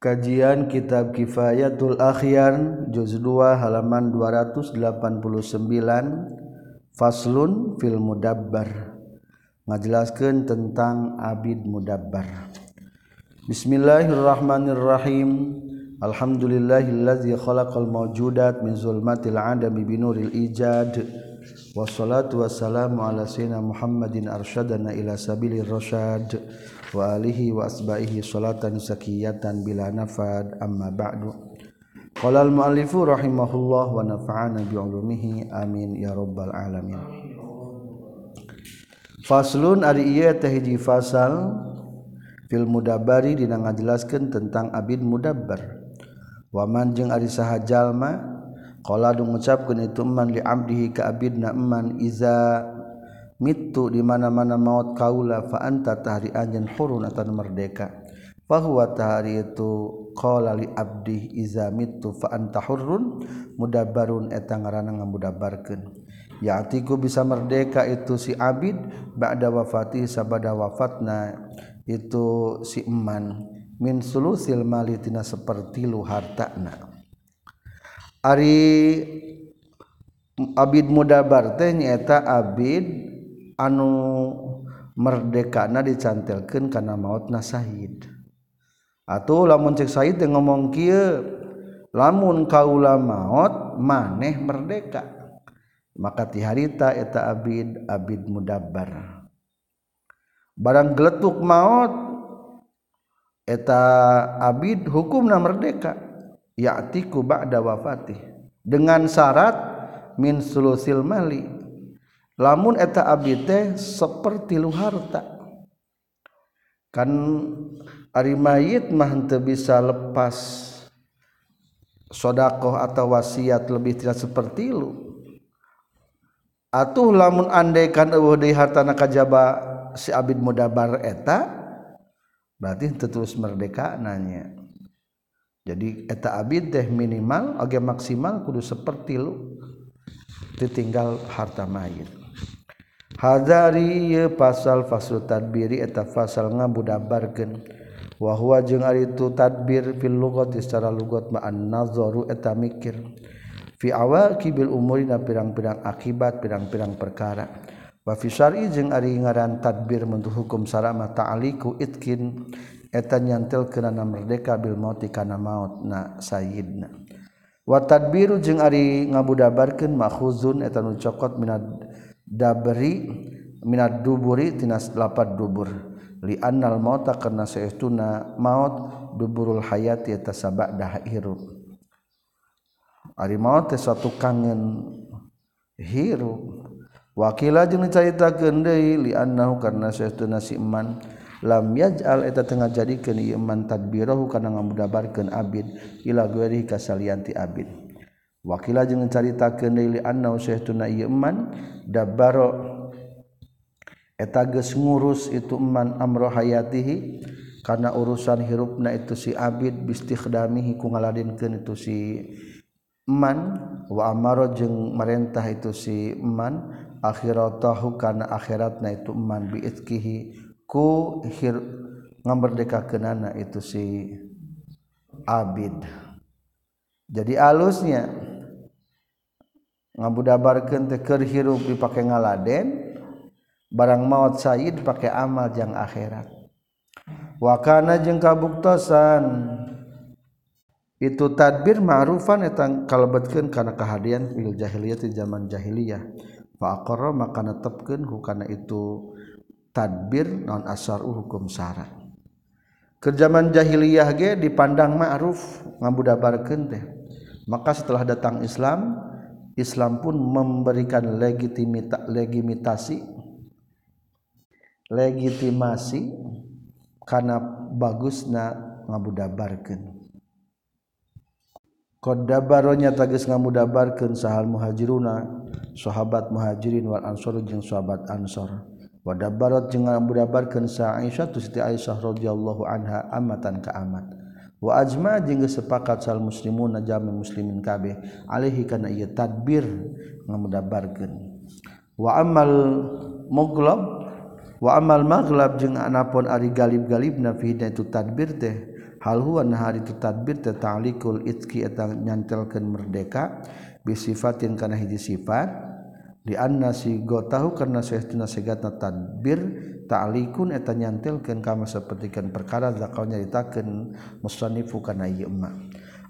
Kajian Kitab Kifayatul Akhyar juz 2 halaman 289 Faslun fil Mudabbar ngajelaskeun tentang Abid Mudabbar Bismillahirrahmanirrahim. Alhamdulillahillazi khalaqal mawjudat min zulmatil adami binuril ijad. Wassalatu wassalamu ala sayyidina Muhammadin arsyadana ila sabilir rasyad wa alihi wa asbaihi salatan sakiyatan bila nafad amma ba'du. Qala al muallifu rahimahullah wa nafa'ana bi ulumihi amin ya rabbal alamin. Faslun ari ieu teh hiji fasal fil mudabbari dina ngajelaskeun tentang abid mudabbar. Waman jeung ari saha jalma qala du ngucapkeun itu man li abdihi ka abidna man iza mitu di mana-mana maut kaula fa anta tahri anjeun hurun atau merdeka. Fa huwa itu qala li abdi iza mitu fa anta hurrun mudabbarun eta ngaranna ngamudabbarkeun ya'tiku bisa merdeka itu si abid ba'da wafati sabada wafatna itu si eman. Min sulusil mali tina seperti lu hartana. Ari abid mudabar teh nyaeta abid anu merdekana dicantelkan karena maut nasahid atau lamun cek Said yang ngomong kia lamun kaula maut maneh merdeka. Maka tiharita eta abid abid mudabbar barang geletuk maut eta abid hukumna merdeka ya'tiku ba'da wafatih dengan syarat min sulusil mali. Lamun eta abdi teh seperti lu harta. Kan ari mayit mah teu bisa lepas sodakoh atau wasiat lebih tidak seperti lu. Atuh lamun andaikan eueuh deui hartana kajaba si abid mudabar eta berarti terus merdeka nanya. Jadi eta abid teh minimal oge maksimal kudu seperti lu. Ditinggal harta mayit Hazari pasal fasal tadbiri eta fasal ngabudabarkeun wa huwa jeung ari itu tadbir fil lughati secara lugat ma'an nazaru eta mikir. Fi awaqibil umuri na pirang-pirang akibat pirang-pirang perkara. Wa fi syar'i jeung ari ngaran tadbir mentu hukum sarama ma ta'liku itkin eta nyantel kana merdeka bil maut kana maut na sayyidna. Wa tadbiru jeung ari ngabudabarkeun makhuzun eta nu cokot minad dabri minat duburi tinas lapat dubur. Li annal mauta karena saestuna maut duburul hayati tasabak dah hirup ari maut teh suatu kangen hirup wakila jeung dicaritakeun deui li annahu karena saestuna si iman lam yaj'al eta tengah jadikeun ieu iman tadbirahu kana ngamudabarkeun abid ila ghairi kasalianti abid. wakila jeung caritakeun li annahu syaituna ieu iman dabbaro. Eta geus ngurus itu man amro hayatihi kana urusan hirupna itu si abid bistikhdamihi ku ngaladinkeun itu si man wa amaro jeung marentah itu si man akhiratahu kana akhiratna itu man biitkihi ku hir ngamerdekakeunana itu si abid. Jadi alusnya ngabudabarkeun teh keur hirup dipake ngaladen barang maut sayid pakai amal jang akhirat. Wakana jeung kabuktosan. Itu tadbir ma'rufan eta kalebetkeun kana kehadian fil jahiliyah di zaman jahiliyah. Fa aqarra maka netepkeun hukana itu tadbir non asaru hukum syarat kerjaman jahiliyah ge dipandang ma'ruf ngabudabarkeun teh. Maka setelah datang Islam Islam pun memberikan legitimita, legitimasi legitimasi karena bagusna ngabudabarkeun. Qaddabaronya tagis ngamudabarkeun sahal muhajiruna sahabat muhajirin wal ansor jeung sahabat ansor. Wa dabarat jeung ngamudabarkeun sa Aisyah tu Siti Aisyah radhiyallahu anha amatan ka amat wa ajma jeung sepakat sal muslimun jami muslimin kabeh alaihi kana ieu tadbir ngamudabarkeun. Wa amal muglab wa amal maghlab jeung anapun ari galib-galibna fi itu tadbir teh hal huwa nahari itu tadbir teh ta'likul itki eta nyantelkeun merdeka bisifatin kana hiji sifat di anna sigotahu karena saestuna segatna tadbir ta'likun eta nyantilkeun kama sapertikeun perkara zakal nyaritakeun musannifu kana ieu mah.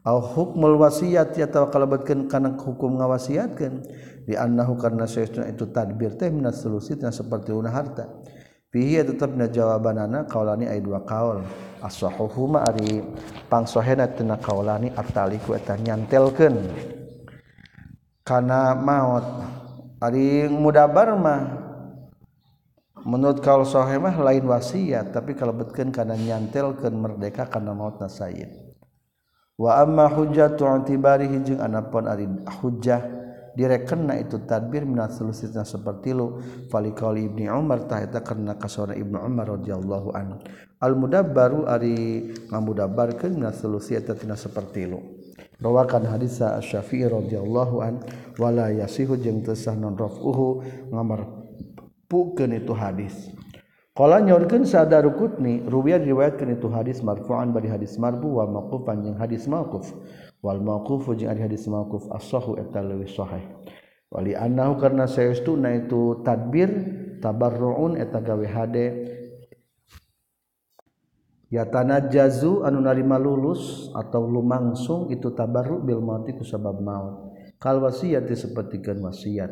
Au hukmul wasiat ya kalabatkeun kana hukum ngawasiatkeun di annahu karna saestuna itu tadbir teh minas sulusitna saperti una harta. Fihi tetap na jawabanana kaulani ai dua kaul. As-sahuhuma ari pangsohena tina kaulani at-taliku eta nyantelkeun kana maot ari mudabar mah menurut kalau sohemah lain wasiat tapi kalebetkan karena nyantelkeun merdeka karena maut nasayid wa amma hujjatu antibarihi jeung anapun ari hujjah direkenna itu tadbir minat selusitna seperti lu. Falikali ibni Umar tahita karena kasona ibnu Umar radhiyallahu an al mudabbaru ari ngamudabbarkeun minat selusi eta tina seperti lu. Rawakan hadis Asy-Syafi'i radhiyallahu an wala yasihu jeung tesah non rafuhu ngamar pukeun itu hadis. Kala nyorkeun sadar rukutni ruwiya diriwayatkeun itu hadis marfu'an bari hadis marfu wa maqufan jeung hadis maquf wal maqufu jeung ari hadis maquf as-sahu eta leuwih sahih. Wali annahu karna saestuna itu tadbir tabarruun eta gawe hade. Ya tanajjazu anu narima lulus atau lumangsung itu tabarru bil mati ku sabab maut. Kal wasiyati sapertikeun wasiat.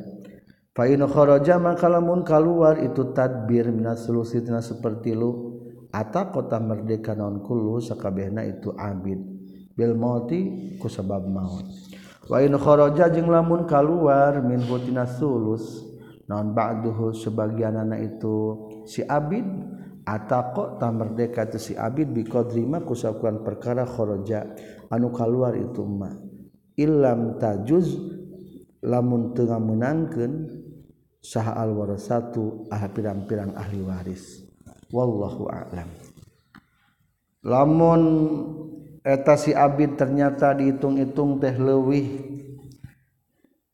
Fain kharaja maka lamun kaluar itu tadbir minas sulusi tina sepertilu ata kota merdeka non kullu sakabehna itu abid. Bil mauti ku sebab maut. Wa jeng kharaja jeung lamun kaluar min hutina sulus. Naon ba'duhu sebagianana itu si abid. Ata kota merdeka itu si abid bi qadri ma kusakuan perkara kharaja. Anu kaluar itu ma. Ilam tajuz lamun teu menangkan sah alwar satu ah pirang-pirang ahli waris. Wallahu a'lam. Lamun eta si abid ternyata dihitung-hitung teh leuwih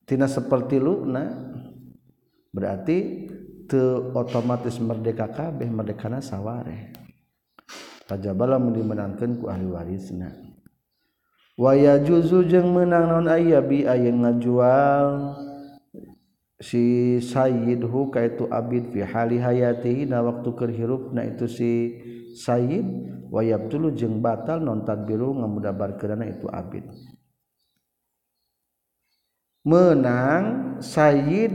tina seperti luna berarti te otomatis merdeka kabeh merdekana saware tajabala dimenangkan ku ahli warisna. Waya juzu jeung menang non ayah bi ayeuna ngajual. si Sayyidhu kaitu abid fi hali hayatihi na waktu keur hirupna itu si Sayyid wayab dulu jeng batal nontad biru ngamudabar kerana itu abid. Menang Sayyid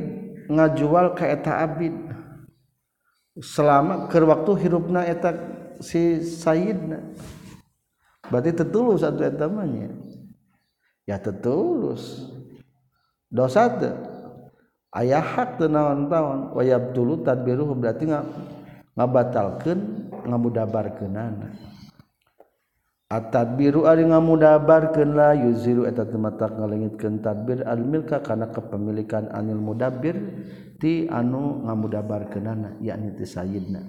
ngajual ka eta abid. Selama keur waktu hirupna eta si Said berarti tetulus satu etamanya ya tetulus. Dosa tuh ayah hak naon-taon wayab dulu tadbiruhu berarti nga ngabatalkeun ngamudabarkeunana atadbiru ari ngamudabarkeun la yuziru eta teu matak ngalengitkeun tadbir al milka kana kepemilikan anil mudabbir ti anu ngamudabarkeunana yakni ti sayyidna.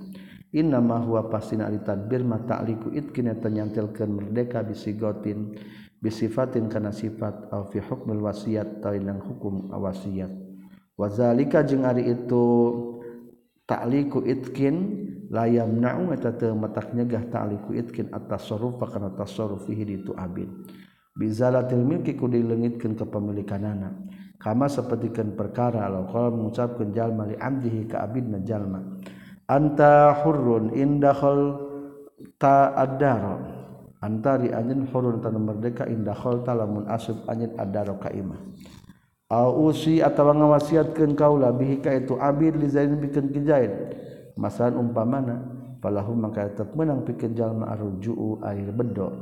Inna ma huwa pasina ari tadbir ma ta'liku itkin eta nyantilkeun merdeka bisigotin bisifatin kana sifat au fi hukmil wasiat ta hukum wasiat. Wazalika jeung ari itu ta'liku itkin layam naung eta teu matak nyegah ta'liku itkin at-tasarruf kana tasarruf fihi itu abid. Bizalatil milki ku dilengitkeun kepemilikanana kama sapertikeun perkara law qala mengucapkeun jalma li amdihi ka abidna jalma. Anta hurrun indakhal ta adar antari anjeun hurun tan merdeka indakhal ta lamun asub anjeun adaro ka imah usi atau ngawasiatkeun kaula bihi ka itu abid li zain bikin kijaid masalan umpamana falahu maka tetap menang pikeun jalma arujuu air bedo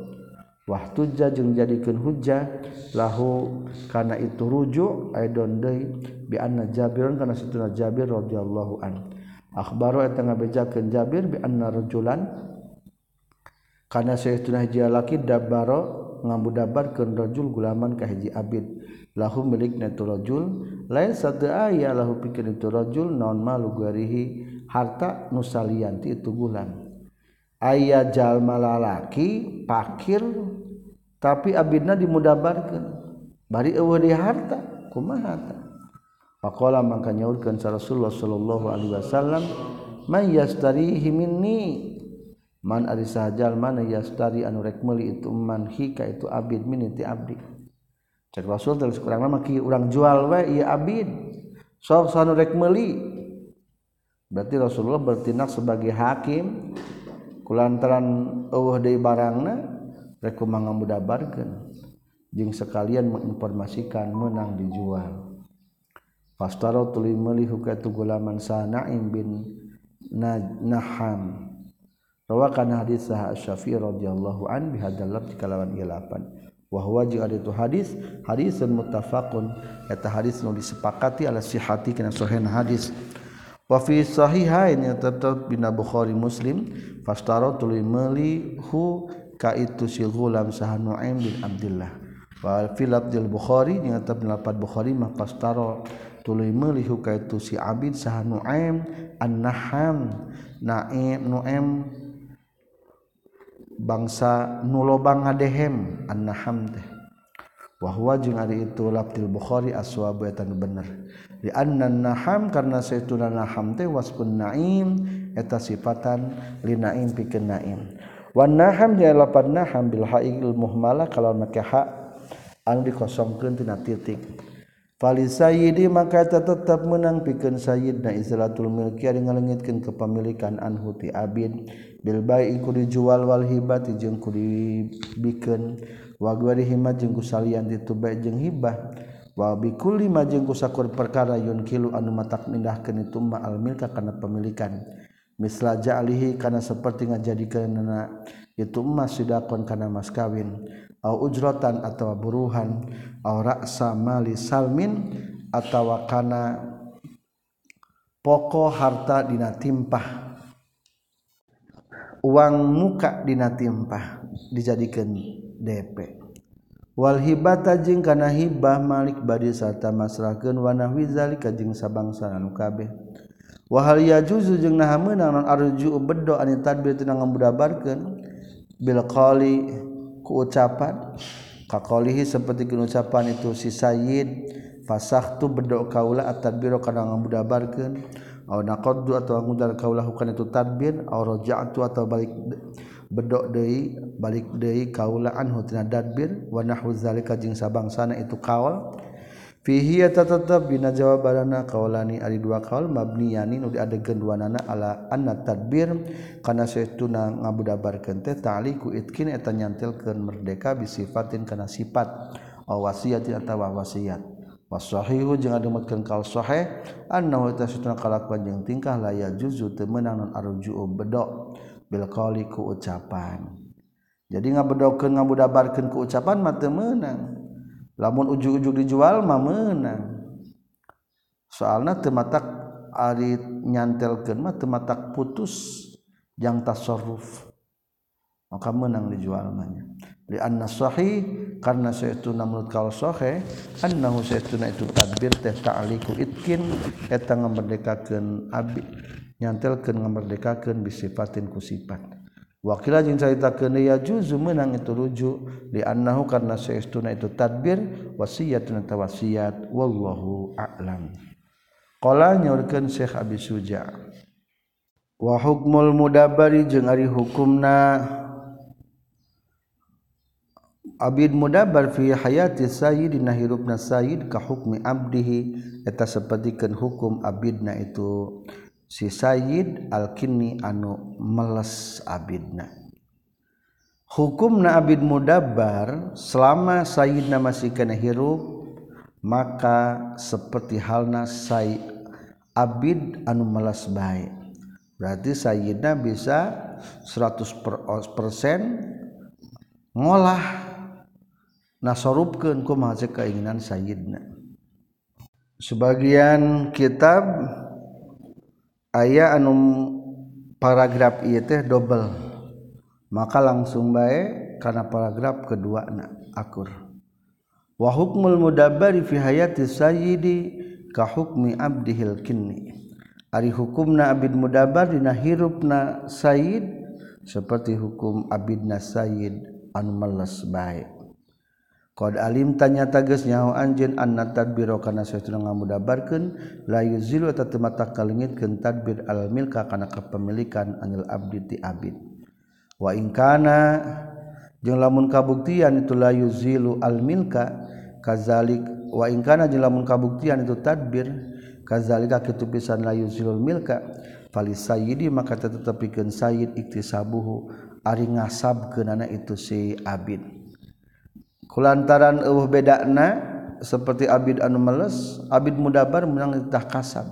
wah tujja jeung jadikeun hujjah lahu kana itu rujuk aidon deui bi anna jabirun kana satuna jabir radhiyallahu an. Akhbaru eta ngabejakeun jabir bi anna rajulan kana sayyiduna hiji laki dabbaro ngabudabarkeun rajul gulaman ka hiji abid lahu milik neturajul lain satu ayah lahu pikir neturajul non malu garihi harta nusalianti itu bulan. Ayah jalma lalaki pakir tapi abidna dimudabarkan. Bari eueuh di harta kumaha harta? Pakola maka nyaurkan Rasulullah Sallallahu Alaihi Wasallam man yastarihi minni? Man ari sahajal mana yastari anu rek meuli itu man hika itu abid minni ti abdi. cek rasul terus kurang lama ki orang jual we iya abid. Sok sanu rek meuli. Berarti rasulullah bertindak sebagai hakim. Kulantaran eueuh deui barangna rek kumaha mudabarkeun jeung sekalian menginformasikan menang dijual. Fastaro tuluy meuli hukatu gulaman sana'im bin naham. Rawakan hadis sah syafi'i radhiyallahu an bihadzal lafz kalawan ilapan wahwa jeung ari itu hadis hadisun muttafaqun. Eta hadis nu disepakati ala sihati kana sahih hadis. Wa fi sahihain tetep dina bukhari muslim fastaro tuluy meuli hu ka itu si gulam sah nuaim bin abdullah wa fi labdil bukhari jeung tetep lapat bukhari mah fastaro tuluy meuli hu ka itu si abid sah nuaim an-naham naim nuaim bangsa nulobang ngadehem annaham teh wahwa jeung ari itu laptil bukhari aswabu eta bener. Di anna naham karena saytuna naham teh wasfun naim eta sifatan linaim pikeun naim. Wan naham nya lapan naham bil hail muhmala kalau make ha anu dikosongkeun tina titik. Fali Sayyidi maka eta tetap menang. Pikeun sayyidna izlatul milki ari ngalengitkeun kepemilikan anhu ti abid. Bil bai ku dijual wal hibati jeung ku dibikeun. Wa gari himat jeung ku salian ditu tubai jeung hibah. Wa bi kulli ma jeung ku sakur perkara yun kilu anu matak mindahkeun itu ma al milka kana pemilikan. Misla ja'lihi kana saperti ngajadikeunna itu emas sidakon kana mas kawin. au ujratan atau buruhan auraksa mali salmin atau kana pokok harta dina timpah. Uang muka dina timpah dijadikan DP wal hibata jeung kana hibah malik badi sarta masrahkeun wa nahwi zalika jeung sabangsa anu kabeh. Wa hal yajuzu jeung naha meunang non arju bedo an tadbir teu ngamudabarkeun bil qali ku ucapan kakolihi seperti ucapan itu si Sayyid fasah tu bedok kaula at-tadbiru kana ngamudabarkeun au naqaddu atau ngudar kaula hukana itu tadbir. Au raja'tu atau balik bedok deui balik deui kaula anhu tina tadbir. Wa nahwu zalika jeung sabangsana itu kaul. fihi tetap bina jawabanana kaulani ari dua kaul mabniyani nu diadegeun duanana ala anna tadbir kana saestuna ngabudabarkeun teh ta'liqu itkin eta nyantilkeun merdeka bisifatin kana sifat aw wasiatin atawa wasiat wasahihu jeung adumatkeun kaul sahih annahu tasutuna kalakuan jeung tingkah la yajuzu teu meunang non arju'u bedok bil qauli ku ucapan. Jadi ngabedokeun ngabudabarkeun ku ucapan mah teu meunang. lamun ujug-ujug dijual mah menang soalnya tematak ari nyantelkeun mah tematak putus yang tasarruf. Maka menang dijual mahnya li anna sahih karena saytuna menurut kaul sahih annahu saytuna itu tadbir teh ta'liku itkin eta ngamerdekakeun abi nyantelkeun ngamerdekakeun bisifatin ku sifat. Wakila jeung carita keun ya juzu menang itu rujuk. Di annahu karena saestuna itu tadbir wasiatun tawasiat wallahu a'lam. Qala nyaurkeun Syekh Abi Suja. Wa hukmul mudabbari jeung ari hukumna. Abid mudabbar fi hayati sayyidina hirupna sayyid ka hukmi abdihi. Eta sapertikeun hukum abidna itu. si Sayyid alkini anu meles abidna. Hukum na abid mudabar selama Sayyidna masih kena hirup maka seperti halna say abid anu meles baik berarti Sayyidna bisa 100% ngolah nasorupkeun kumaha keinginan Sayyidna. Sebagian kitab aya anum paragraf ieu teh double maka langsung bae kana paragraf kedua na akur. Wa hukmul mudabbari fi hayati sayyidi ka hukmi abdihil kinni. Ari hukumna abid mudabbar dina hirupna sayyid seperti hukum abidna sayyid anu meles bae. Qad alim tanyata geus nyaho anjeun anna tadbira kana satuna ngamudabarkeun la yuzilu eta teu mata kalengitkeun tadbir al milka kana kepemilikan anil abdi ti abid. Wa in kana jeung lamun kabuktian itu la yuzilu al milka kazalik wa in kana jeung lamun kabuktian itu tadbir kazalika kitu pisan la yuzilul milka fali sayyidi maka tetepikeun sayyid iktisabuhu ari ngasabkeunana itu si abid. Kulantaran uh bedakna seperti Abid anu meles Abid mudabar menang tah kasab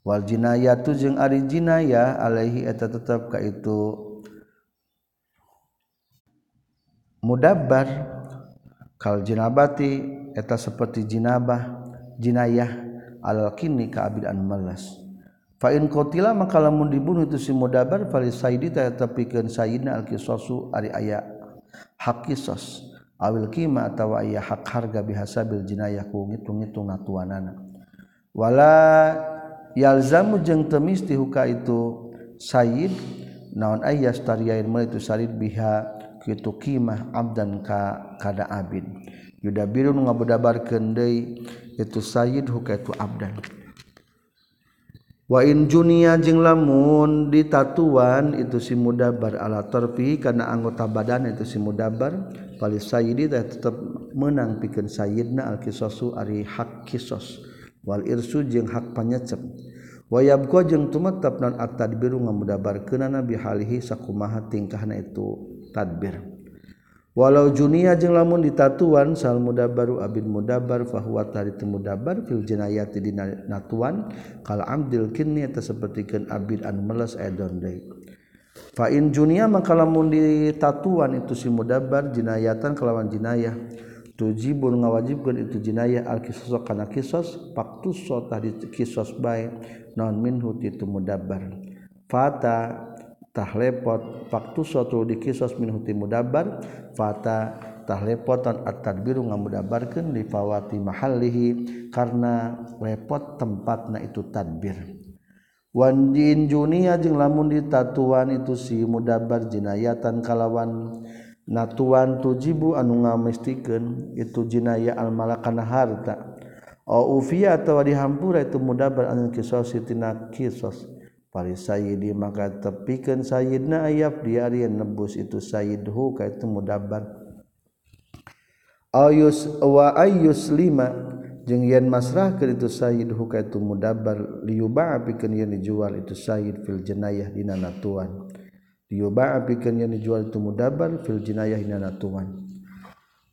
wal jinayatu jeung ari alaihi eta tetap ka itu. Mudabbar kal jinabati eta seperti jinabah jinayah al kini ka abid anu meles fa in qutila maka lamun dibunuh itu si mudabar fali sayyidi ta tepikeun sayyidina al qisasu ari aya hak qisas awil qima atawa aya hak harga bihasabil jinayah ku ngitung-ngitung natuanana. Wala yalzamu jeung temisti huka itu sayyid naon ayas tariain meuli itu sayyid biha kitu qimah abdan ka kada abid. Yudabirun ngabudabarkeun deui itu sayyid huka itu abdan. wain Junia jeung lamun ditatuan itu si mudabar. Ala torfi karena anggota badan itu si mudabar. Paling sayyidi dan tetap menang pikeun sayyidna al kisosu ari hak kisos. Wal irsu jeung hak panyecep. Wayab tumetap jeung tumetep non at tadbiru ngamudabarkeunana bihalihi sakumaha tingkahna itu tadbir. walau junia jeung lamun ditatuan sal mudabaru abid mudabar fahuwa tari mudabar fil jinayati dina natuan kal amdil kinni eta sapertikeun abid anu meles edon deui fa in junia maka lamun ditatuan itu si mudabar jinayatan kelawan jinayah. Tujibun ngawajibkeun itu jinayah al kisos kana kisos faktus so tadi kisos bae non minhu itu mudabar. Fata tah lepot faktu suatu dikisos min huti mudabar fata tah lepotan at-tadbiru ngamudabarkeun li fawati mahallihi karena lepot tempatna itu tadbir. Wanjin junia jeung lamun ditatuan itu si mudabar jinayatan kalawan natuan tujibu anu ngamistikeun itu jinaya al malakana harta. Au ufiya atawa dihampura itu mudabar anu kisos tina kisos. Pari Sayyidi maka tepikan Sayyidna ayab dia Ari nebus itu sayidhu kaitu mudabar. Ayus wa ayus lima jeung yen masrah ke itu Sayyidhu kaitu mudabar liuba pikeun yen dijual itu Sayyid fil jenayah dina natuan. liuba pikeun yen dijual itu mudabar fil jenayah dina natuan.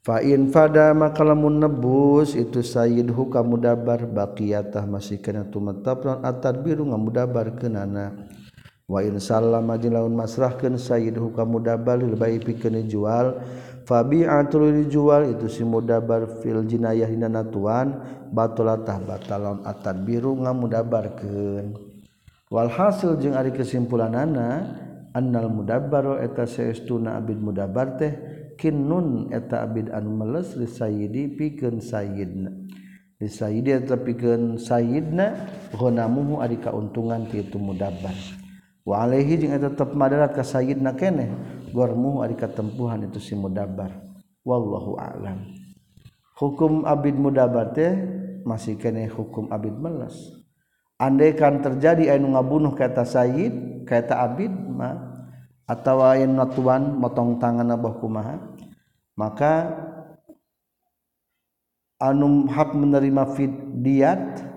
Fa'in fada maka lamun nebus itu Sayyid huka mudabar baqiyatah masih kena tumetapron atad biru ngamudabar kenana. Wa in salam laun masrahkeun Sayyid huka mudabar lil bayi pikeun jual fabi'atul dijual itu si mudabar fil jinayah dina natuan batulatah batalon atad biru ngamudabarkeun. Walhasil jeung ari kesimpulanana annal mudabbaro eta saestuna abid mudabar teh kinun eta abid anu meles li sayyidi pikeun sayidna li sayyidi eta pikeun ghanamuhu ari kauntungan ti itu mudabbar. Wa alaihi jeung eta tetep madarat ka sayidna keneh gormu ari katempuhan itu si mudabbar. Wallahu a'lam. Hukum abid mudabbar teh masih keneh hukum abid meles andai kan terjadi anu ngabunuh kata sayyid kata abid mah atawain notuan motong tangan abah kumaha maka anum hak menerima fidyat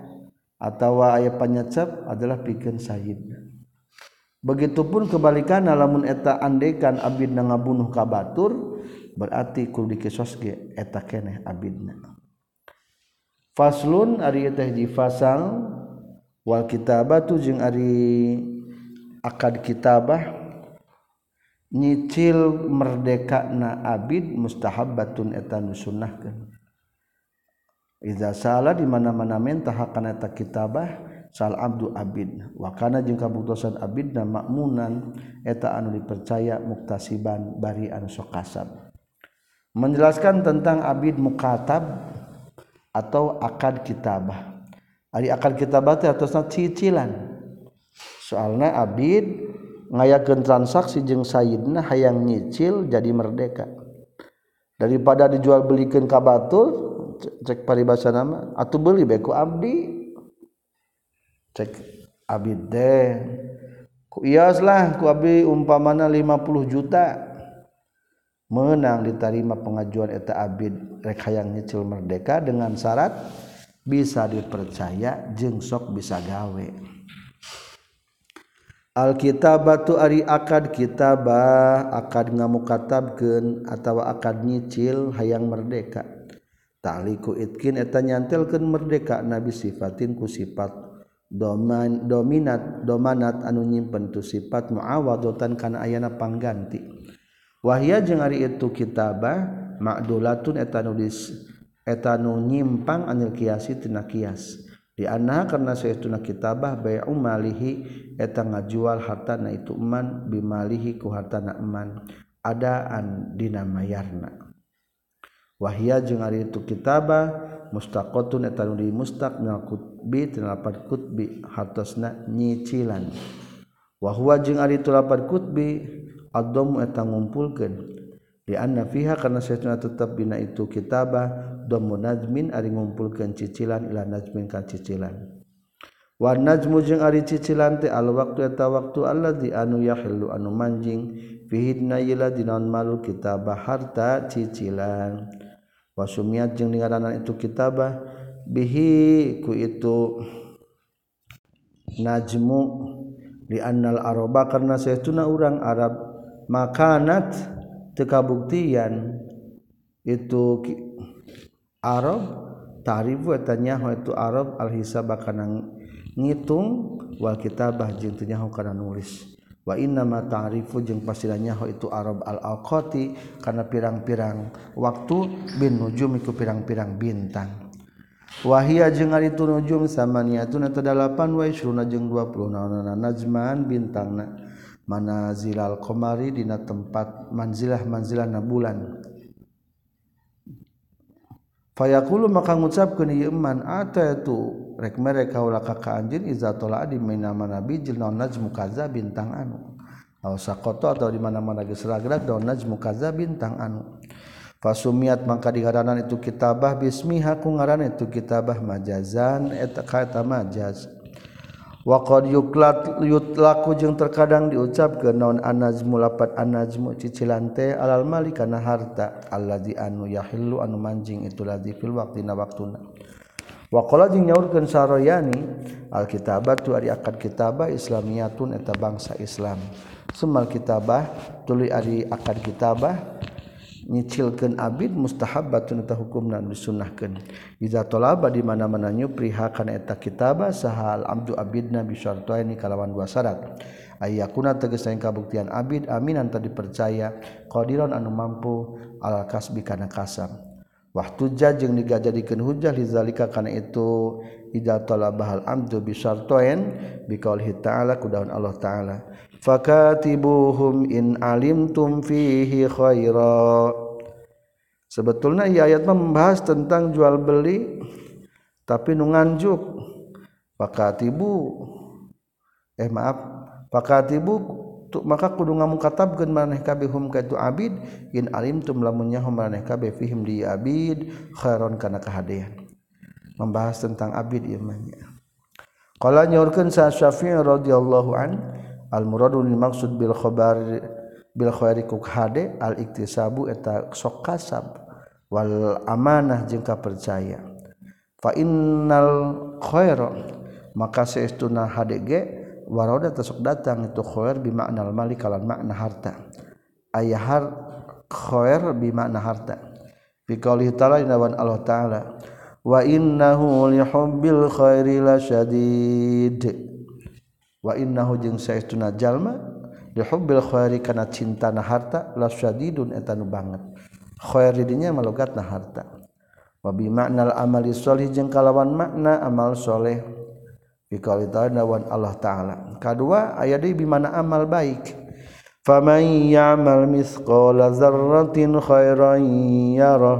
atau ayat penyecep adalah bikin syahid begitupun kebalikan lamun eta andekan abidna ngabunuh kabatur berarti kudu dikisoskeun eta keneh abidna. Faslun ari teh di fasal wal kitabatu jeung ari akad kitabah nyicil merdeka na Abid mustahab batun etan sunnahkan Iza salah di mana-mana mentah akan eta kitabah sal abdu abid. Wakana jeung kabuktosan abid na makmunan eta anu dipercaya muktasiban bari anu sok kasab menjelaskan tentang abid mukatab atau akad kitabah. Ari akad kitabah teh atasna cicilan. Soalna abid ngayakeun transaksi jeung Sayyidna hayang nyicil jadi merdeka. Daripada dijual belikan ka cek paribasa nama atau beli beku abdi. Cek abdi deh Iaslah kuabi umpamana 50 juta. Menang diterima pengajuan eta abid rek hayang nyicil merdeka dengan syarat bisa dipercaya jeung sok bisa gawe. Alkitab batu Ari akad kitabah akad ngamukatabkeun atawa akad nyicil hayang merdeka. Takliku itkin eta nyantelkeun merdeka nabi sifatin ku sifat doman dominat domanat anu nyimpen tu sifat muawadatan kana ayana pangganti. Wahya jeung ari itu kitabah ma'dulatun eta nulis eta nu nyimpang anil kiasi tina kias. anak karena saya tuna kitabah bay umalihi eta ngajual harta na itu eman bimalihi ku harta na eman. Adaan dina mayarna. Wahia jeung ari itu kitabah mustaqatun eta nu di mustaq minal kutbi tinalapan kutbi hartosna nyicilan. Wa huwa jeung ari itu lapan kutbi adom eta ngumpulkeun. Di anna fiha karena saya tuna tetap bina itu kitabah dhammu najmin ari ngumpulkeun cicilan ila najmin ka cicilan. Wa najmu jeung ari cicilan teh al waqtu eta waktu alladzi anu yahillu anu manjing fihi nayla dinan malu kitabah harta cicilan. Wa sumiat jeung ningaranan itu kitabah bihi ku itu najmu li annal araba karena saytuna urang arab makanat tekabuktian itu Arab ta'rifu eta nyaho itu Arab al hisaba kana ngitung wal kitabah jeung teu nyaho kana nulis. Wa inna ma ta'rifu jeung pastinya ho itu Arab al alqoti kana pirang-pirang waktu bin nujum iku pirang-pirang bintang. Wahia jeung ari tu nujum samaniatun eta dalapan wa isruna jeung 20 naonana najman bintangna. Manazilal qamari dina tempat manzilah manzilah na bulan. Fayaqulu maka ngucapkeun ieu man ataitu rek mere kaula ka ka anjeun iza tola di mana-mana bijil naon najmu kaza bintang anu. Aw saqata atau di mana-mana geus ragrag naon najmu kaza bintang anu. Fasumiat mangka digaranan itu kitabah bismiha ku ngaran itu kitabah majazan eta ka eta majaz. wa qad yuklat yutlaku jeung terkadang diucapkeun naon anazmu lapat anazmu cicilan teh alal mali kana harta allazi anu yahillu anu manjing itu ladzi fil waqtina waqtuna Waqala jeung nyaurkeun sarayani alkitabatu ari akad kitabah islamiyatun eta bangsa Islam. Semal kitabah tuluy ari akad kitabah nyicilkan Abid mustahabbatun eta hukum dan disunnahkan Iza tolaba di mana mana nyupri hakana eta kitabah sahal abdu abidna bisyartuaini kalawan dua syarat. Ayakuna tegas yang kabuktian abid aminan tadi percaya Qadiran anu mampu al kasbi kana kasam. Waktu jajeng digajadikeun hujah lizalika kana itu idza talabahal abdu bisyartuain biqaulihi ta'ala kudaun Allah ta'ala. Fakatibuhum in alimtum fihi khaira. Sebetulnya ia ayat membahas tentang jual beli tapi nu nganjuk. Fakatibu. Eh maaf. Fakatibu maka kudu ngamukatabkeun maneh kabeh hum ka itu abid. In alimtum lamun nyaho maneh kabeh fihim di abid khairon kana kahadean. Membahas tentang abid ieu mah qala nyorkeun sa syafi'i radhiyallahu an almuradun maksud bil khobar bil khairi ku hade al iktisabu eta sok kasab wal amanah jeung kapercaya. Fa innal khaira maka saestuna hade ge waroda tasok datang itu khair bi maknal mali kalan makna harta. Ayah har khair bi makna harta. Fi qouli ta'ala inawan Allah ta'ala wa innahu li hubbil khairi lasyadid wa innahu jeung saestuna jalma li hubbil khairi kana cinta na harta la syadidun eta nu banget. Khair didinya malogatna harta. Wa bi ma'nal amali sholih jeung kalawan makna amal soleh. Bi ta'ala wan Allah taala. Kadua aya deui bi mana amal baik. Faman ya'mal mithqala dzarratin khairan yarah.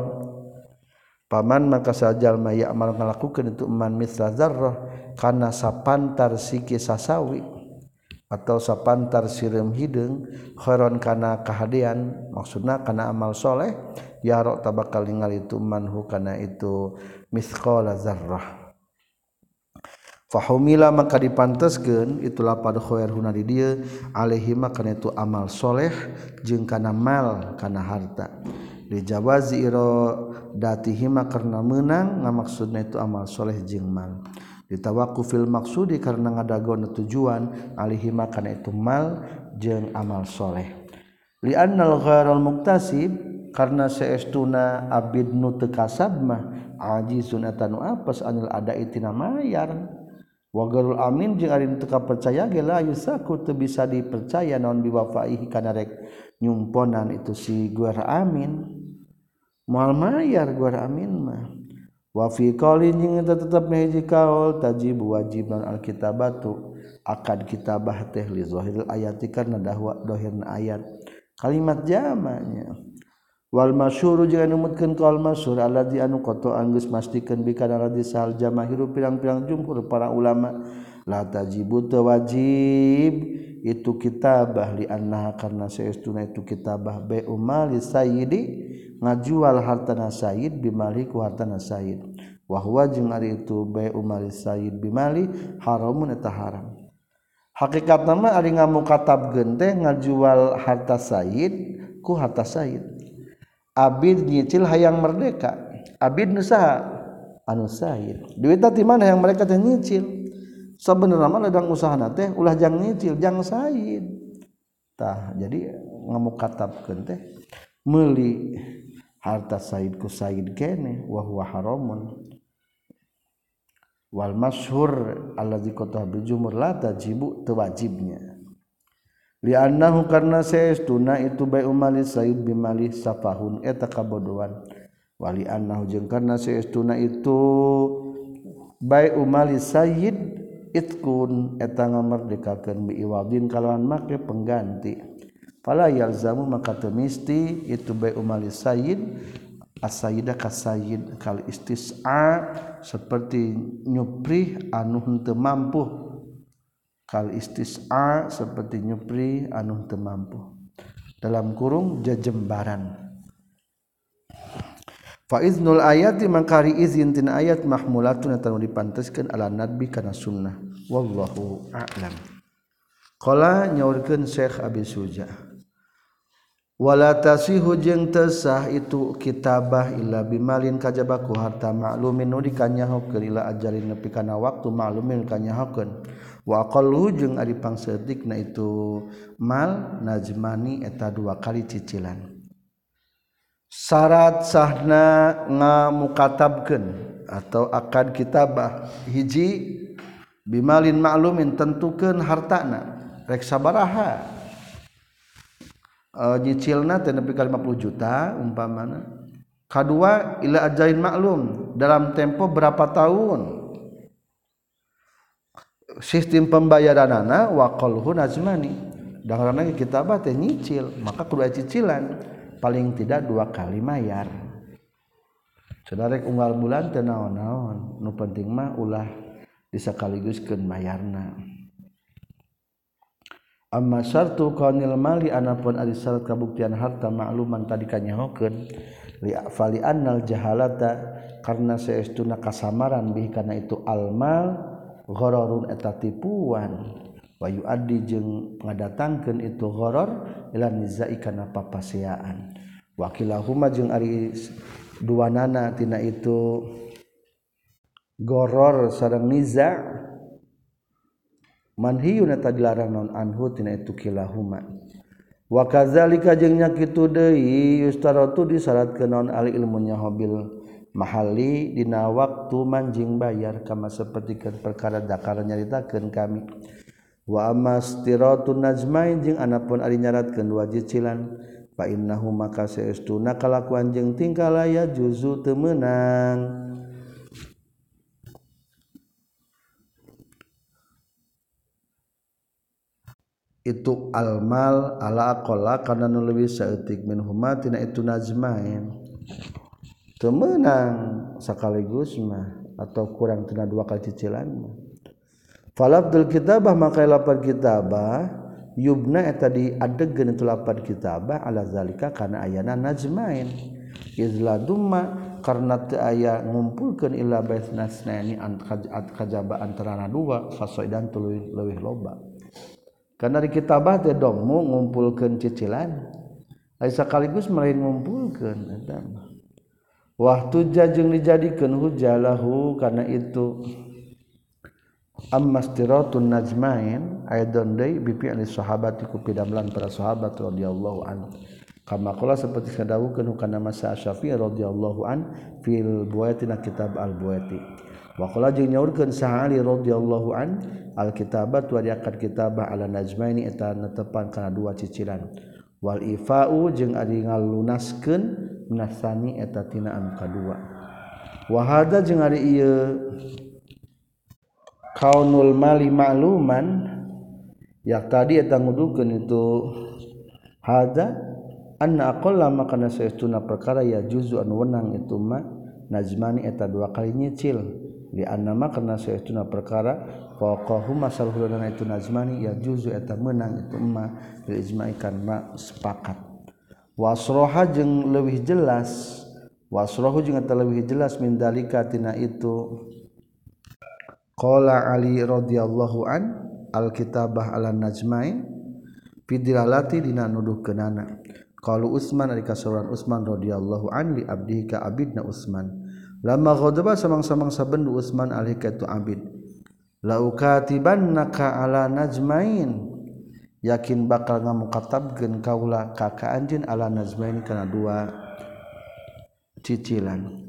Paman maka sajal ma ya'mal ngalakukeun itu man mithla dzarrah. kana sapantar siki sasawi atau sapantar sirem hideung khairon kana kahadean maksudna kana amal soleh ya rok tabakal ningal itu manhu kana itu mithqala zarrah. Fahumila maka dipanteskeun itulah pada khair huna di dia alaihi maka itu amal soleh jeung kana mal kana harta. Dijawazi iro datihima karena menang ngamaksudna itu amal soleh jeung mal. Ditawaku fil maksudi karena ngadagon tujuan alihima kana itu mal jeung amal soleh. Li'annal gharal muktasib karena seestuna abid nu teu kasab mah ajizun eta nu apes anil ada itina mayar. Wagarul amin jeung ari teu percaya ge la yusaku bisa dipercaya naon biwafaihi kana rek nyumponan itu si guar amin. Moal mayar guar amin mah wafi qolin tetap hiji kaol tajibu wajib non alkitabatu akad kitabah teh li zahiril ayati karena dahwa dohirna ayat. Kalimat jamanya wal masyhuru jeung numutkeun tu al masyhur alladzi anu qata anggeus mastikeun bi kana radis sal jamaahiru pirang-pirang jumhur para ulama la tajibu wajib. itu kitabah li annaha karna saestuna itu kitabah bai umali sayyidi ngajual hartana sayyid bimali ku hartana sayyid. Wa huwa jeung ari itu bai umali sayyid bimali haramun eta haram. Hakikatna mah ari ngamukatab teh ngajual harta sayyid ku harta sayyid. Abid nyicil hayang merdeka abid nusaha anu sayyid. Duitna ti mana? Yang mereka teh nyicil. sebenarnya mah ledang usaha teh ulah jang nyicil jang said tah jadi ngamuk katapkeun teh meuli harta said ku said kene wa huwa haramun. Wal masyhur alladzi qatah bil jumhur la tajibu tewajibnya li annahu karna saestuna itu bai umali said bimali safahun eta kabodohan. Wali annahu jeung karna saestuna itu bai umali said itkun eta memerdekakan biiwadin kalawan make pengganti. Fala yalzamu maka temisti itu bai umali sayyid asayida kasayid kal istis'a seperti nyupri anu henteu mampu kal istis'a seperti nyupri anu henteu mampu dalam kurung jajembaran. Faiznul ayat di mangkari izin tin ayat mahmulatun atau dipanteskan ala nabi karena sunnah. Wallahu a'lam. Kala nyaurkeun Syekh Abi Suja. Wala tasihu jeung tesah itu kitabah illa bimalin kajabaku harta ma'lumin nu dikanyahokeun ila ajalin nepi kana waktu ma'lumin kanyahokeun wa aqallu jeung ari pangseudikna itu mal najmani eta dua kali cicilan syarat sahna ngamukatabkeun atau akad kitabah. Hiji bimalin maklumin tentukeun hartana. Rek sabaraha? E, nyicilna teh nepi ka 50 juta umpamana. Kadua ila ajain maklum dalam tempo berapa tahun? Sistem pembayaranana waqalhu nazmani dan karena kitabah teh nyicil maka kudu cicilan. paling tidak dua kali mayar. Saudararek unggal bulan tenaon-naon nu penting mah ulah disakaliguskeun mayarna. Amma syartu qanil mali anapun ari syarat kabuktian harta makluman tadi kanyahokeun li fali annal jahalata karena saestuna kasamaran bih kana itu almal ghararun eta tipuan. wayu Adi jeung ngadatangkeun itu horor ila nizai kana papaseaan wakilahuma jeung ari dua nana tina itu goror sareng niza. Manhiyuna tadilarang non anhu tina itu kilahuma. Wa kadzalika jeung nya kitu deui yustaratu disyaratkeun non al ilmunya hobil mahali dina waktu manjing bayar kama sapertikeun perkara dakar nyaritakeun kami. wamastirotun najmain jeung anapun ari nyaratkeun wajib cilan fa innahu maka saestuna kalakuan jeung tingkah laya juzu teu meunang. Itu almal ala aqalla kana nu leuwih saeutik min huma tina itu najmain. Teu meunang sekaligus mah atau kurang tina dua kali cicilan mah. falabdul kitabah maka lapar kitabah yubna eta di adegen itu lapar kitabah ala zalika karena ayana najmain. Izla dumma karena aya ngumpulkeun illa ini snaini an kajaba antara dua dan tuluy leuwih loba. Karena di kitabah teh dommu ngumpulkeun cicilan lain sekaligus melain ngumpulkeun eta waktu jajeng dijadikeun hujalahu karena itu ammastiratun najmain aidon deui bi fi'li sahabati ku pidamlan para sahabat radhiyallahu an. Kama qala seperti sadawukeun kana masa Syafi'i radhiyallahu an fil buatina kitab al buati wa qala jeung nyaurkeun sahali radhiyallahu an al kitabat wa diakat kitabah ala najmaini eta netepan kana dua cicilan. Wal ifau jeung ari ngalunaskeun minasani eta tina anu kadua wa hada jeung ari ieu kaunul mali ma'luman ya tadi eta ngudukeun itu hadza anna aqalla makana saytuna perkara ya juzu an wenang itu ma najmani eta dua kali nyicil. Li anna makana saytuna perkara faqahu masalhulana itu najmani ya juzu eta menang itu ma bil ijma'i kan ma sepakat. Wasroha jeung leuwih jelas wasrohu jeung eta leuwih jelas min dalika tina itu. Qala Ali radhiyallahu an Alkitabah ala najmain Fidilalati dina nuduh kenana Qalu Utsman dari kasuran Utsman radhiyallahu an li abdihi ka abidna Utsman. Lama ghadaba samang-samang sabendu Utsman alaihi ka tu abid. Laukatibannaka ala najmain. Yakin bakal ngamukatabkeun kaula ka ka anjeun ala najmain kana dua cicilan.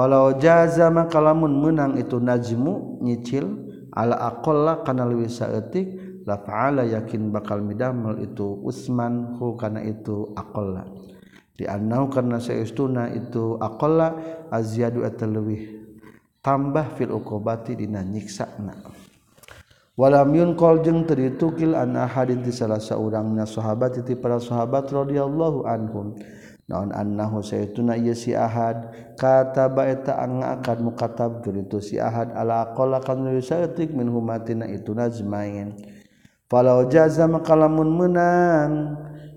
kalau jaza maka lamun menang itu najmu nyicil ala aqalla kana luwi saeutik la fa'ala yakin bakal midamel itu Utsman hu kana itu aqalla. Di annau karena saestuna itu aqalla azyadu atalwi tambah fil uqubati dina nyiksana. Walam yunqal jeung teu ditukil an ahadin ti salah saurang sahabat ti para sahabat radhiyallahu anhum. naon annahu saytuna ieu si ahad? Kataba eta angaakan mukatab itu si ahad ala aqalla kan yusatik min humatina itu najmain. Falau jaza makalamun menang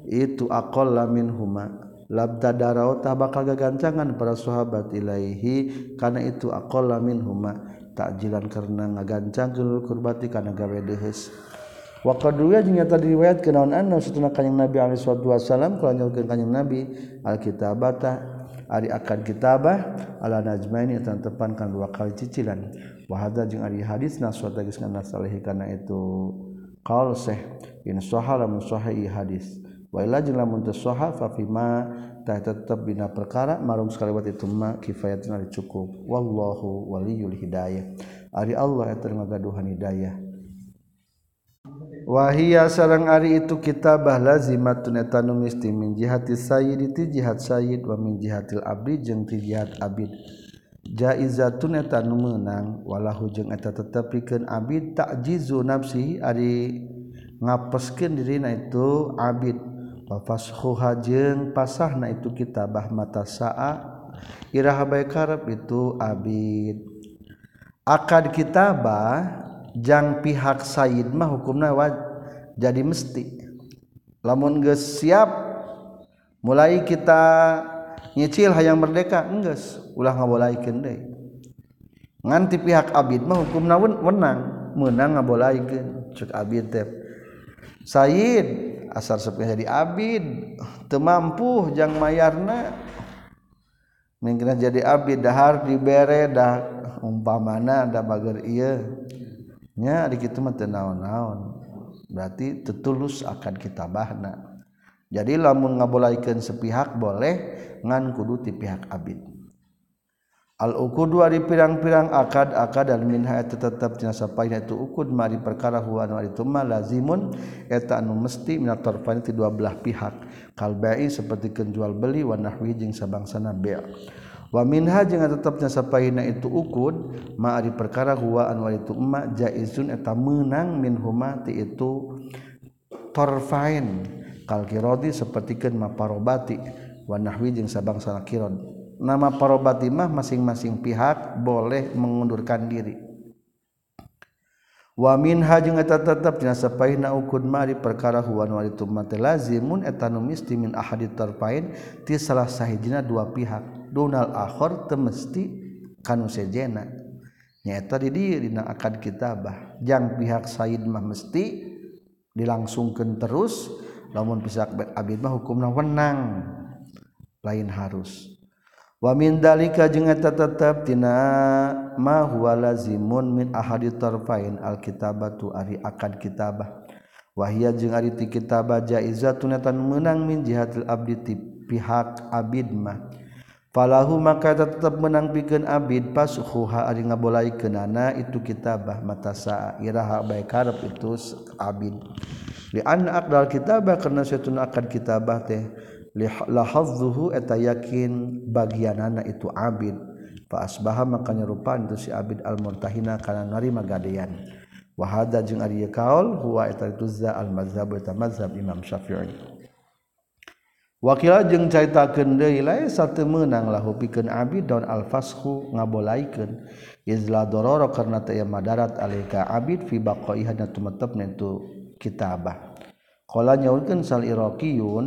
itu aqalla min huma labtadarau bakal gagancangan para sahabat ilaihi karena itu aqalla min huma takjilan karena ngagancang kurbati karena gawe deheus Waqnya tadi riwayat anna naon kanyang nabi Wasallam kanyang nabi Alkitabata Ari akan kitabah ala najmaini tan tepankan dua kali cicilan. Wahada jeung ari hadis naswa tagis kana salih kana itu. Qaul sah in sahala lamun hadis. Wa illa jeung lamun teu sahal fa fima ta tetep dina perkara marung sakaliwat itu ma kifayatna cukup. Wallahu waliyul hidayah. Ari Allah eta ngagaduhan hidayah. wahia sarang ari itu kitabah lazimatun eta nu misti min jihati sayyid ti jihad sayyid wa min jihatil abdi jeung ti jihad abid. Jaizatun eta nu meunang walahu jeung eta tetepikeun abid takjizu nafsihi ari ngapeskeun dirina itu abid. Wa fashuha jeung pasahna itu kitabah mata saa iraha bae karep itu abid. Akad kitabah jang pihak Said mah hukumna waj jadi mesti. Lamun geus siap mulai kita nyicil hayang merdeka enggeus ulah ngabolaikeun deui nganti pihak abid mah hukumna menang menang ngabolaikeun cek abid teh Said asal sepihak jadi abid teu mampu jang mayarna. Mungkin jadi abid dahar dibere dah umpamana da bager ieu. nya di kitu mah teu naon-naon. Berarti tetulus akan kita bahna jadi lamun ngabolaikeun sepihak boleh ngan kudu ti pihak abid. Al uqud ari pirang-pirang akad akad dan minha eta tetep tina sapaina itu uqud mari perkara huwa anu itu mah lazimun eta anu mesti minat tarfani ti dua belah pihak. Kalbai seperti jual beli wa nahwi jeung sabangsana bai' waminha jangan tetapnya sappaina itu ukud ma ari perkara huwaan wa itu umma jaizun eta menang min huma ti itu torfain. Kalkirodi sapertikeun ma parobati wa nahwi jeung sabangsa kiron nama parobati mah masing-masing pihak boleh mengundurkan diri. wamin hajung eta tetap dinasapai ukud mari perkara huwan walitu mate lazimun etanu misti min ahadi terpain ti salah sahijina dua pihak. Donal akhor temesti kanu sejena di diri dina akad kitabah. Jang pihak sayid mah mesti dilangsungkan terus lamun pisak abid mah hukumna wenang. Lain harus. Wamindalika jengeta tetap tina mahualazimun min ahadi tarfain alkitabatu ari akad kitabah. Wahia jeung ari ti kitabah jaizatun tan menang min jihatil abdi ti pihak abid mah. Falahu maka tetap menang pikeun abid pasuhuha ari ngabolaikeunana itu kitabah mata saa iraha bae karep itu abid. Li anna aqdal kitabah karena satuna akad kitabah teh lahadzuhu eta yakin bagianana itu abid. Fa asbaha maka nyerupan itu si abid al murtahina kana narima gadean. Wa hada jeung ari kaul huwa eta itu za al mazhab eta mazhab Imam Syafi'i. Wakila jeung caritakeun deui laisa teu meunang lahu pikeun abid daun al fashu ngabolaikeun izla dororo karena teu madarat alaika abid fi baqaiha na tumetepna itu kitabah. Qala nyaurkeun sal iraqiyun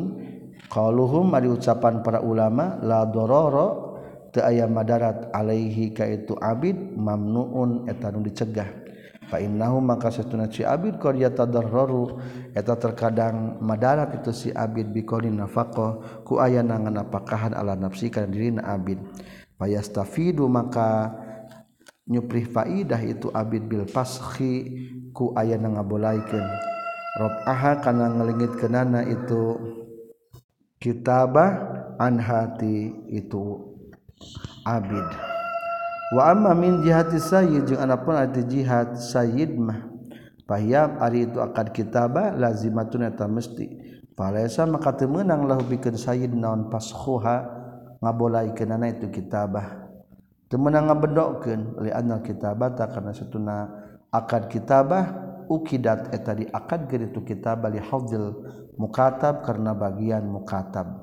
qaluhum ari ucapan para ulama la dororo teu aya madarat alaihi ka itu abid mamnuun eta nu dicegah. Fa innahu maka satuna si abid qad yatadarraru eta terkadang madarat itu si abid biqoni nafaqah ku aya nangan pakahan ala nafsi kana dirina abid. Fayastafidu maka nyuprih faidah itu abid bil paskhi ku aya nangabolikeun rob aha kana ngelingit kenana itu kitabah an hati itu abid. Wa amma min jihati sayyid jeung anapun ati jihad sayyid mah pahiyam ari itu akad kitabah lazimatun eta mesti. Falaisa maka teu meunang lahu bikeun sayyid naon pashuha ngabolaikeun ana itu kitabah. Teu meunang ngabedokeun li anna kitabah ta kana satuna akad kitabah ukidat eta diakad geus itu kitabah li hadzil mukatab karena bagian mukatab.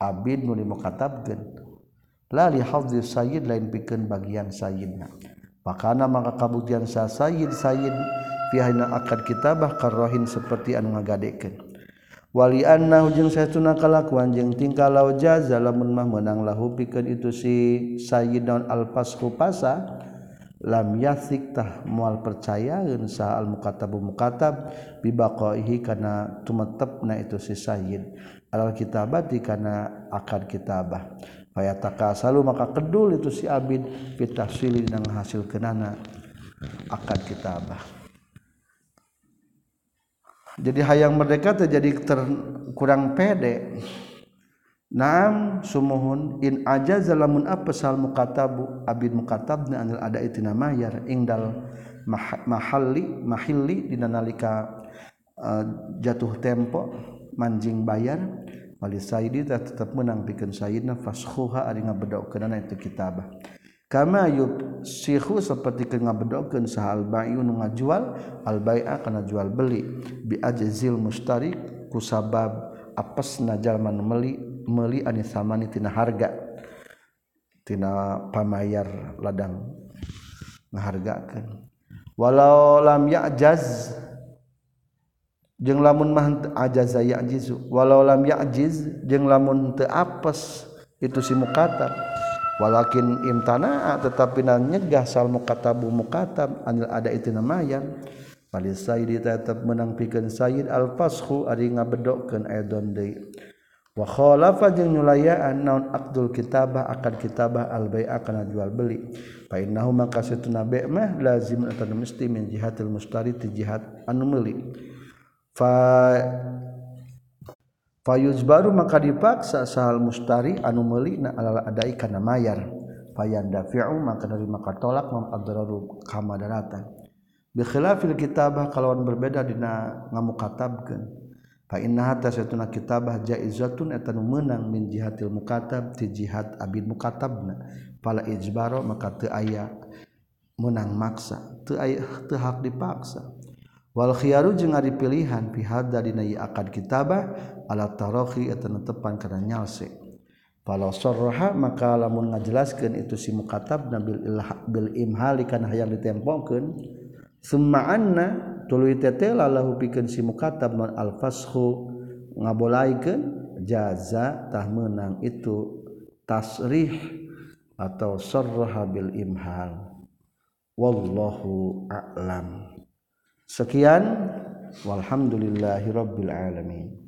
Abid nuli mukatabkan lali hafzi sayyid lain pikeun bagian sayyidna. Pakana maka kabuktian sa sayyid sayyid fi hayna akad kitabah karrohin seperti anu ngagadekeun wali anna jeung saestuna kalakuan jeung tingkah lau jaza lamun mah meunang lahu pikeun itu si sayyid naon al fasqu pasa lam yasik tah mual percayaeun sa al mukatabu mukatab bi baqaihi kana tumetepna itu si sayyid. Al kitabati kana akad kitabah. Fayatakasalu maka kedul itu si abid fi tafsili nang hasil kenana akad kitabah. Jadi hayang merdeka terjadi ter kurang pede Naam sumuhun in aja zalamun apa sal mukatabu abid mukatabna anil ada itu mayar ingdal mahalli mahilli dina nalika uh, jatuh tempo manjing bayar wali saidi tetap menang bikin sayyidna faskhuha ari ngabedaukeun itu kitabah. Kama yub sihu seperti ke ngabedaukeun sahal bayu nu ngajual al bai'a kana jual beli. Bi ajzil mustari kusabab apes najalman meli meli anis samanitina harga tina pamayar ladang ngahargakeun. Walau lam ya'jaz jeung lamun mah ajaza ya'jizu walau lam ya'jiz jeung lamun teu apes itu si mukatab. Walakin imtana tetapi nyegah sal mukatabu mukatab anil ada itu namayan Paling Sayyid tetap menang pikeun Sayyid al-Fashu ari ngabedokkeun aidon deui wakhalafa jeung nyulayaan naon aqdul kitabah akan kitabah al bai'a kana jual beli. Fa innahu maka satuna bai' mah lazim atau mesti min jihatil mustari ti jihat anu meuli. Fa fayuz baru maka dipaksa sahal mustari anu meuli na alal adai kana mayar. Fayan dafi'u maka dari maka tolak mam adraru kamadaratan bi khilafil kitabah kalawan berbeda dina ngamukatabkeun inna kitabah jaizatun kitabahun menang min jihatil mukatab ti jihad Abid mukatabna. Pala ijbaro maka teu aya menang maksa teu aya teu hak dipaksa. Wal khiyaru jeung ari pilihan pihada dina akad kitabah ala tarahi eta tepan kana nyalse. Pala sarraha maka lamun ngajelaskeun itu si mukatab nabil bil imhali kana hayang ditempongkeun summaana tulu telalahu pikeun si mukatab al-fashu ngabolaikeun jaza tah meunang itu tasrih atau sarraha bil imhal. Wallahu a'lam. Sekian walhamdulillahirabbil alamin.